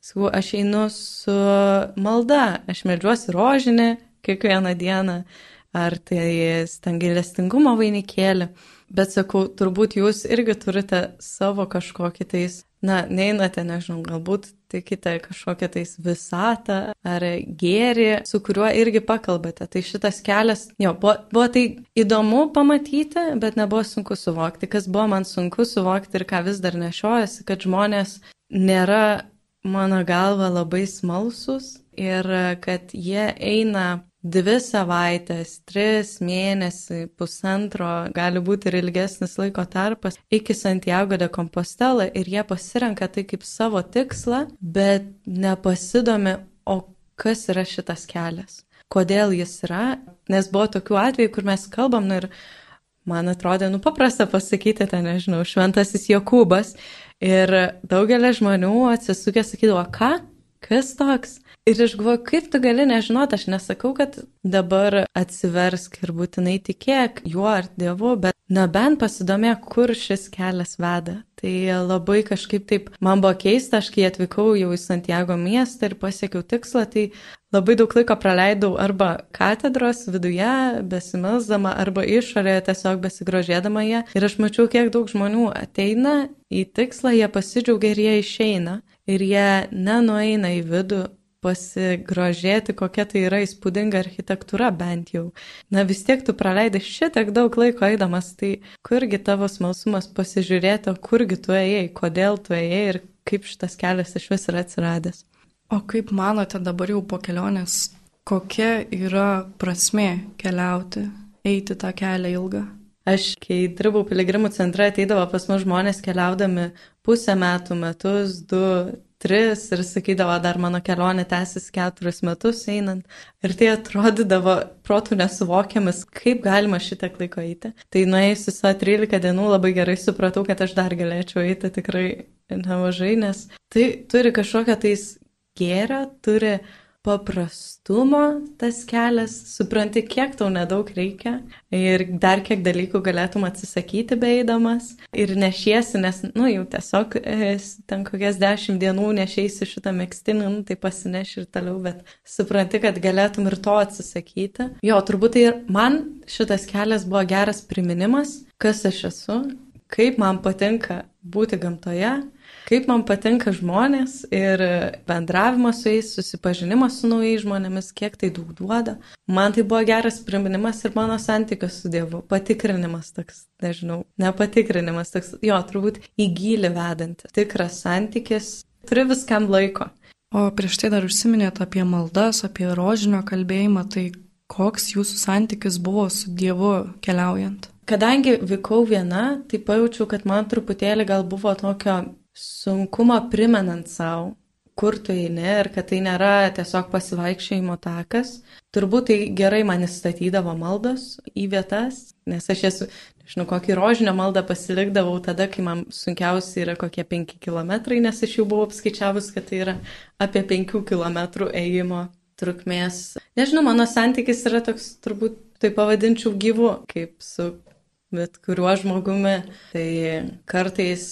sakau, aš einu su malda, aš medžiuosi rožinį kiekvieną dieną, ar tai stangilestingumo vainikėlį. Bet sakau, turbūt jūs irgi turite savo kažkokį tais na, neinate, nežinau, galbūt tikite kažkokią tais visatą ar gėrį, su kuriuo irgi pakalbate. Tai šitas kelias, jo, buvo, buvo tai įdomu pamatyti, bet nebuvo sunku suvokti. Kas buvo man sunku suvokti ir ką vis dar nešiojasi, kad žmonės nėra, mano galva, labai smalsus ir kad jie eina dvi savaitės, tris mėnesiai, pusantro, gali būti ir ilgesnis laiko tarpas iki Santiago de Compostela ir jie pasirenka tai kaip savo tikslą, bet nepasidomi, o kas yra šitas kelias, kodėl jis yra, nes buvo tokių atvejų, kur mes kalbam nu, ir man atrodė, nu paprasta pasakyti, ten nežinau, šventasis Jokūbas ir daugelį žmonių atsisukė sakydavo, ką, kas toks? Ir aš galvoju, kaip tu gali nežinoti, aš nesakau, kad dabar atsiversk ir būtinai tikėk juo ar Dievu, bet na bent pasidomėk, kur šis kelias veda. Tai labai kažkaip taip man buvo keista, aš kai atvykau jau į Santiago miestą ir pasiekiau tikslą, tai labai daug laiko praleidau arba katedros viduje besimelsdama, arba išorėje tiesiog besigrožėdama ją. Ir aš mačiau, kiek daug žmonių ateina į tikslą, jie pasidžiaugia ir jie išeina. Ir jie nenueina į vidų pasigrožėti, kokia tai yra įspūdinga architektūra bent jau. Na vis tiek tu praleidai šitiek daug laiko eidamas, tai kurgi tavo smalsumas pasižiūrėti, o kurgi tu ėjai, kodėl tu ėjai ir kaip šitas kelias iš vis yra atsiradęs. O kaip manote dabar jau po kelionės, kokia yra prasme keliauti, eiti tą kelią ilgą? Aš, kai dirbau piligrimų centre, ateidavo pas mus žmonės keliaudami pusę metų, metus, du, tris ir sakydavo, dar mano kelionė tęsis keturis metus einant. Ir tai atrodydavo protų nesuvokiamas, kaip galima šitiek laiko eiti. Tai nuėjusi su 13 dienų labai gerai supratau, kad aš dar galėčiau eiti tikrai nemažai, nes tai turi kažkokią tais gėrę, turi paprastumo tas kelias, supranti, kiek tau nedaug reikia ir dar kiek dalykų galėtum atsisakyti beeidamas ir nešiesi, nes, nu, jau tiesiog e, ten kokias dešimt dienų nešiesi šitą mėgstinį, nu, tai pasineši ir toliau, bet supranti, kad galėtum ir to atsisakyti. Jo, turbūt tai ir man šitas kelias buvo geras priminimas, kas aš esu, kaip man patinka būti gamtoje kaip man patinka žmonės ir bendravimas su jais, susipažinimas su naujais žmonėmis, kiek tai daug duoda. Man tai buvo geras priminimas ir mano santykis su Dievu, patikrinimas toks, nežinau, nepatikrinimas toks, jo, turbūt į gilį vedantis, tikras santykis, turi viskam laiko. O prieš tai dar užsiminėt apie maldas, apie rožinio kalbėjimą, tai koks jūsų santykis buvo su Dievu keliaujant? Kadangi vykau viena, tai pajaučiau, kad man truputėlį gal buvo tokio sunkumą primenant savo, kur tu eini ir kad tai nėra tiesiog pasivaikščiojimo takas. Turbūt tai gerai man įstatydavo maldos į vietas, nes aš esu, nežinau, kokį rožinio maldą pasilikdavau tada, kai man sunkiausia yra kokie 5 km, nes aš jau buvau apskaičiavus, kad tai yra apie 5 km ėjimo trukmės. Nežinau, mano santykis yra toks, turbūt tai pavadinčiau gyvu, kaip su bet kuriuo žmogumi. Tai kartais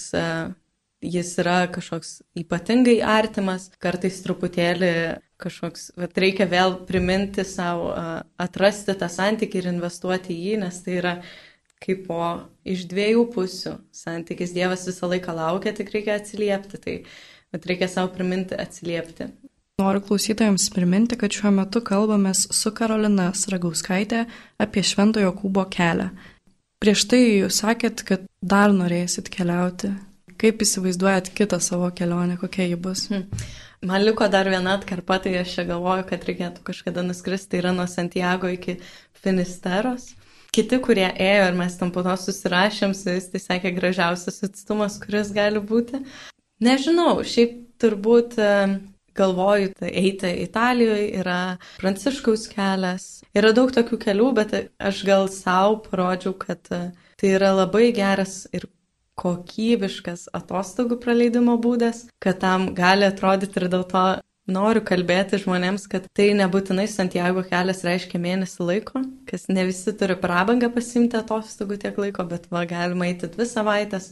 jis yra kažkoks ypatingai artimas, kartais truputėlį kažkoks, bet reikia vėl priminti savo, atrasti tą santykį ir investuoti į jį, nes tai yra kaip po iš dviejų pusių santykis. Dievas visą laiką laukia, tik reikia atsiliepti, tai bet reikia savo priminti atsiliepti. Noriu klausytojams priminti, kad šiuo metu kalbamės su Karolina Sragauskaitė apie Šventojo Kūbo kelią. Prieš tai jūs sakėt, kad dar norėsit keliauti. Kaip įsivaizduojat kitą savo kelionę, kokia ji bus? Hmm. Man liko dar viena atkarpa, tai aš čia galvoju, kad reikėtų kažkada nuskristi, tai yra nuo Santiago iki Finisteros. Kiti, kurie ėjo ir mes tam po to susirašėm su jais, tai sakė gražiausias atstumas, kuris gali būti. Nežinau, šiaip turbūt galvoju, tai eiti Italijoje yra Pranciškaus kelias. Yra daug tokių kelių, bet aš gal savo parodžiau, kad e, tai yra labai geras ir kokybiškas atostogų praleidimo būdas, kad tam gali atrodyti ir dėl to noriu kalbėti žmonėms, kad tai nebūtinai Santiago kelias reiškia mėnesį laiko, kas ne visi turi prabangą pasimti atostogų tiek laiko, bet va galima eiti dvi savaitės,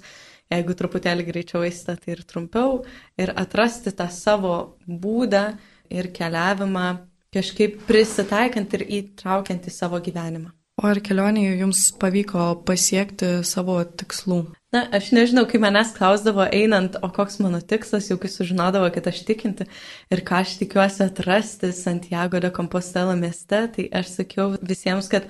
jeigu truputėlį greičiau eisite, tai ir trumpiau, ir atrasti tą savo būdą ir keliavimą kažkaip prisitaikant ir įtraukiant į savo gyvenimą. O ar kelionėje jums pavyko pasiekti savo tikslų? Na, aš nežinau, kai manęs klausdavo einant, o koks mano tikslas, jau kai sužinodavo, kad aš tikinti ir ką aš tikiuosi atrasti Santiago de Compostela mieste, tai aš sakiau visiems, kad,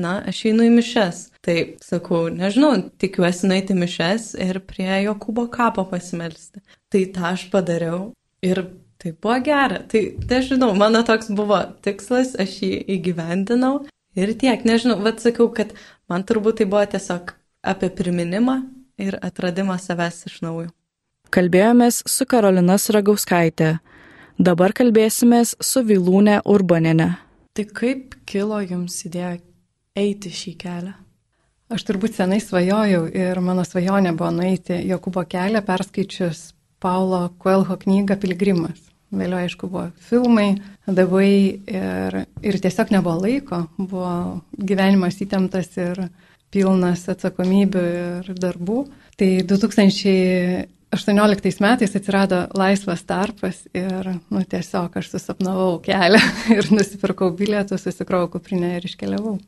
na, aš einu į mišes. Tai sakau, nežinau, tikiuosi nueiti mišes ir prie Jokūbo kapo pasimelsti. Tai tą aš padariau ir tai buvo gera. Tai, tai žinau, mano toks buvo tikslas, aš jį įgyvendinau. Ir tiek, nežinau, vad sakau, kad man turbūt tai buvo tiesiog apie priminimą ir atradimą savęs iš naujo. Kalbėjomės su Karolina Ragauskaitė. Dabar kalbėsimės su Vilūne Urbanene. Tai kaip kilo jums idėja eiti šį kelią? Aš turbūt senai svajojau ir mano svajonė buvo nueiti Jokūbo kelią, perskaičius Paulo Koelho knygą Piligrimas. Vėliau, aišku, buvo filmai, davai ir, ir tiesiog nebuvo laiko, buvo gyvenimas įtemptas ir pilnas atsakomybių ir darbų. Tai 2018 metais atsirado laisvas tarpas ir nu, tiesiog aš susapnavau kelią *laughs* ir nusipirkau bilietų, susikrovau kuprinę ir iškeliavau.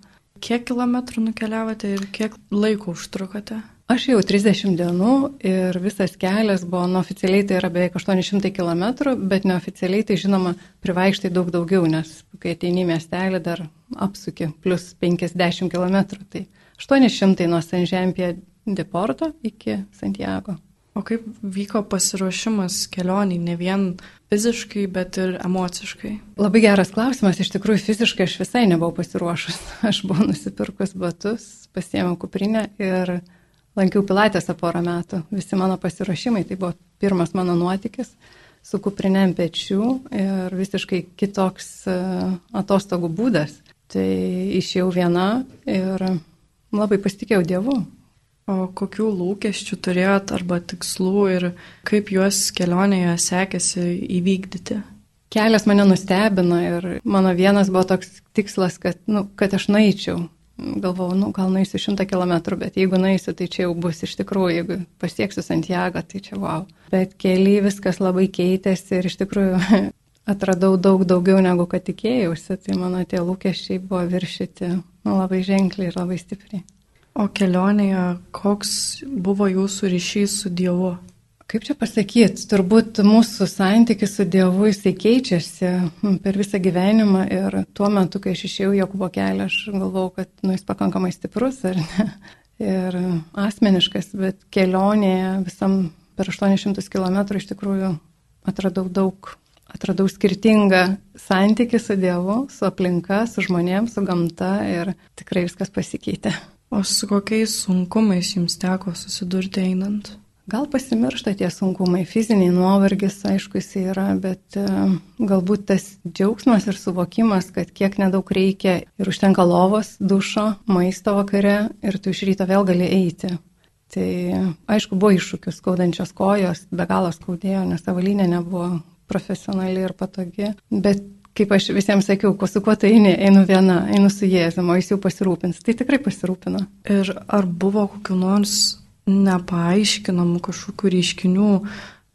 Kiek kilometrų nukeliavote ir kiek laiko užtrukote? Aš jau 30 dienų ir visas kelias buvo, nu, oficialiai tai yra beveik 800 km, bet neoficialiai tai žinoma privaikštai daug daugiau, nes kai ateini miestelį dar apsuki plus 50 km. Tai 800 nuo San Žempė de Porto iki Santiago. O kaip vyko pasiruošimas kelioniai, ne vien fiziškai, bet ir emociškai? Labai geras klausimas, iš tikrųjų fiziškai aš visai nebuvau pasiruošus. *laughs* Aš buvau nusipirkus batus, pasiėmiau kuprinę ir lankiau pilatėsą porą metų. Visi mano pasiruošimai, tai buvo pirmas mano nuotykis. su kuprinė ant pečių ir visiškai kitoks e, atostogų būdas. Tai išėjau viena ir labai pasitikėjau Dievu. O kokių lūkesčių turėjot arba tikslų ir kaip juos kelionėje sekėsi įvykdyti? Kelias mane nustebino ir mano vienas buvo toks tikslas, kad, nu, kad aš naičiau galvojau, nu, gal nueisiu šimtą kilometrų, bet jeigu nueisiu, tai čia jau bus iš tikrųjų, jeigu pasieksiu Santiago, tai čia wow. Bet keliai viskas labai keitėsi ir iš tikrųjų *laughs* atradau daug daugiau negu kad tikėjausi, tai mano tie lūkesčiai buvo viršyti nu, labai ženkliai ir labai stipriai. O kelionėje koks buvo jūsų ryšys su Dievu? Kaip čia pasakyti, turbūt mūsų santykis su Dievu jisai keičiasi per visą gyvenimą ir tuo metu, kai aš išėjau Jokūbo kelią, aš galvau, kad nu, jis pakankamai stiprus ar ne, ir asmeniškas, bet kelionėje visam per 800 km iš tikrųjų atradau daug, atradau skirtingą santykį su Dievu, su aplinka, su žmonėms, su gamta ir tikrai viskas pasikeitė. O su kokiais sunkumais jums teko susidurti einant? Gal pasimiršta tie sunkumai, fiziniai nuovargis, aišku, jis yra, bet e, galbūt tas džiaugsmas ir suvokimas, kad kiek nedaug reikia ir užtenka lovos, dušo, maisto vakare ir tu iš ryto vėl gali eiti. Tai aišku, buvo iššūkių, skaudančios kojos, be galo skaudėjo, nes avalynė nebuvo profesionali ir patogi, bet kaip aš visiems sakiau, ko su kuo tai eini, einu viena, einu su Jėzumi, o jis jau pasirūpins. Tai tikrai pasirūpino. Ir ar buvo kokiu nors nepaaiškinamų kažkokių reiškinių,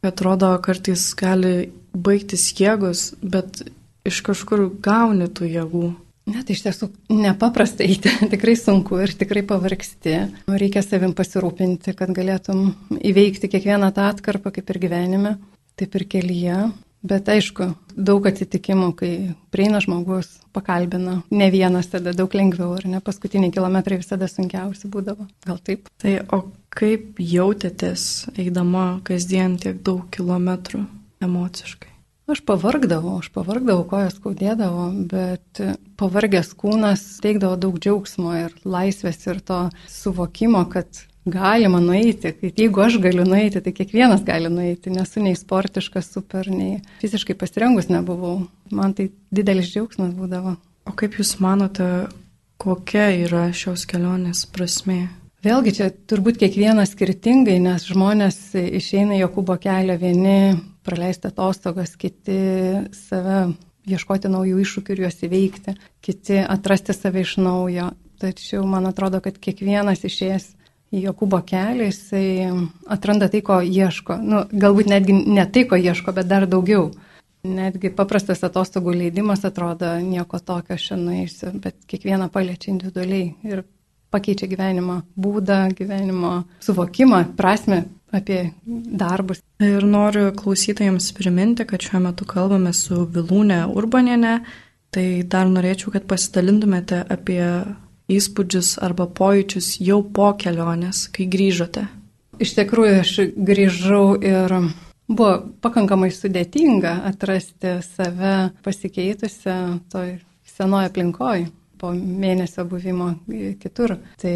atrodo kartais gali baigtis jėgos, bet iš kažkur gauni tų jėgų. Ne, tai iš tiesų nepaprasta eiti, *laughs* tikrai sunku ir tikrai pavargsti. Reikia savim pasirūpinti, kad galėtum įveikti kiekvieną tą atkarpą, kaip ir gyvenime, taip ir kelyje. Bet aišku, daug atsitikimų, kai prieina žmogus, pakalbina, ne vienas tada daug lengviau, ar ne, paskutiniai kilometrai visada sunkiausi būdavo. Gal taip? Tai o kaip jautėtės eidama kasdien tiek daug kilometrų emociškai? Aš pavargdavau, aš pavargdavau, kojas skaudėdavo, bet pavargęs kūnas teikdavo daug džiaugsmo ir laisvės ir to suvokimo, kad galima nueiti, kad jeigu aš galiu nueiti, tai kiekvienas gali nueiti, nesu nei sportiškas, super, nei fiziškai pasirengus nebuvau. Man tai didelis džiaugsmas būdavo. O kaip Jūs manote, kokia yra šios kelionės prasme? Vėlgi čia turbūt kiekvienas skirtingai, nes žmonės išeina Jokūbo kelią vieni praleisti atostogas, kiti save ieškoti naujų iššūkių ir juos įveikti, kiti atrasti save iš naujo. Tačiau man atrodo, kad kiekvienas išėjęs Jokūbo kelią, jisai atranda tai, ko ieško. Nu, galbūt netgi ne tai, ko ieško, bet dar daugiau. Netgi paprastas atostogų leidimas atrodo nieko tokio šiandien bet kiekvieną paliečia individualiai ir pakeičia gyvenimo būdą, gyvenimo suvokimą, prasme apie darbus. Ir noriu klausytojams priminti, kad šiuo metu kalbame su Vilūne Urbanienė. Tai dar norėčiau, kad pasidalintumėte apie įspūdžius arba pojūčius jau po kelionės, kai grįžote? Iš tikrųjų, aš grįžau ir buvo pakankamai sudėtinga atrasti save pasikeitusią toj senoje aplinkoje po mėnesio buvimo kitur. Tai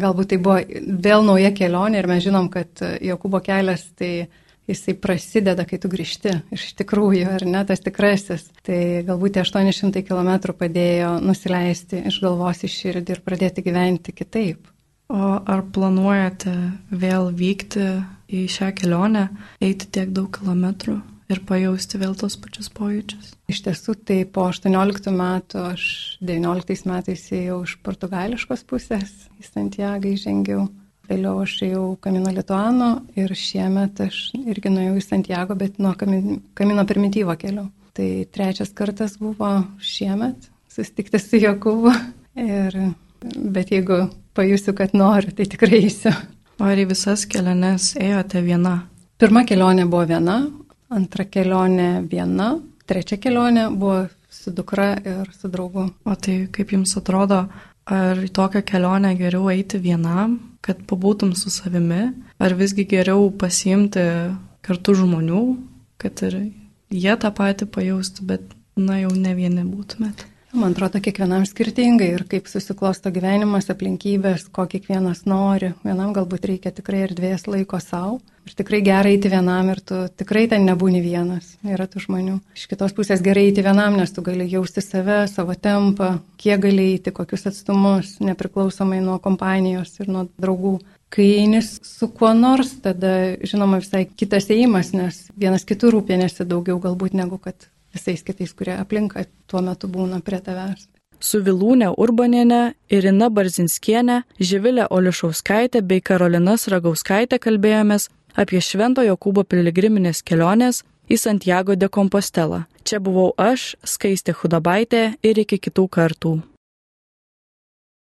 galbūt tai buvo vėl nauja kelionė ir mes žinom, kad Jokūbo kelias tai jisai prasideda, kai tu grįžti iš tikrųjų, ar ne, tas tikrasis. Tai galbūt 800 km padėjo nusileisti iš galvos į širdį ir pradėti gyventi kitaip. O ar planuojate vėl vykti į šią kelionę, eiti tiek daug kilometrų ir pajausti vėl tos pačius pojūčius? Iš tiesų, tai po 18 metų aš 19 metais ėjau iš portugališkos pusės, į Santiagą įžengiau Vėliau aš ėjau Kamino Lituano ir šiemet aš irgi nuėjau į Santiago, bet nuo Kamino primityvo keliu. Tai trečias kartas buvo šiemet susitikti su Jokūbu. Ir, bet jeigu pajusiu, kad noriu, tai tikrai eisiu. O ar į visas keliones ėjote viena? Pirma kelionė buvo viena, antra kelionė viena, trečia kelionė buvo su dukra ir su draugu. O tai kaip jums atrodo, ar į tokią kelionę geriau eiti vienam, kad pabūtum su savimi, ar visgi geriau pasiimti kartu žmonių, kad ir jie tą patį pajaustų, bet na jau ne vieni būtumėt. Man atrodo, kiekvienam skirtingai ir kaip susiklosto gyvenimas, aplinkybės, ko kiekvienas nori. Vienam galbūt reikia tikrai erdvės laiko savo. Ir tikrai gerai eiti vienam ir tu tikrai ten nebūni vienas. Yra tų žmonių. Iš kitos pusės gerai eiti vienam, nes tu gali jausti save, savo tempą, kiek gali eiti, kokius atstumus, nepriklausomai nuo kompanijos ir nuo draugų. Kai eini su kuo nors, tada, žinoma, visai kitas ėjimas, nes vienas kitų rūpinėsi daugiau galbūt negu kad visais kitais, kurie aplinka tuo metu būna prie tavęs. Su Vilūne Urbanienė, Irina Barzinskienė, Živilė Olišauskaitė bei Karolina Ragauskaitė kalbėjomės apie Švento Jokūbo piligriminės kelionės į Santiago de Compostela. Čia buvau aš, Skaistė Hudabaitė ir iki kitų kartų.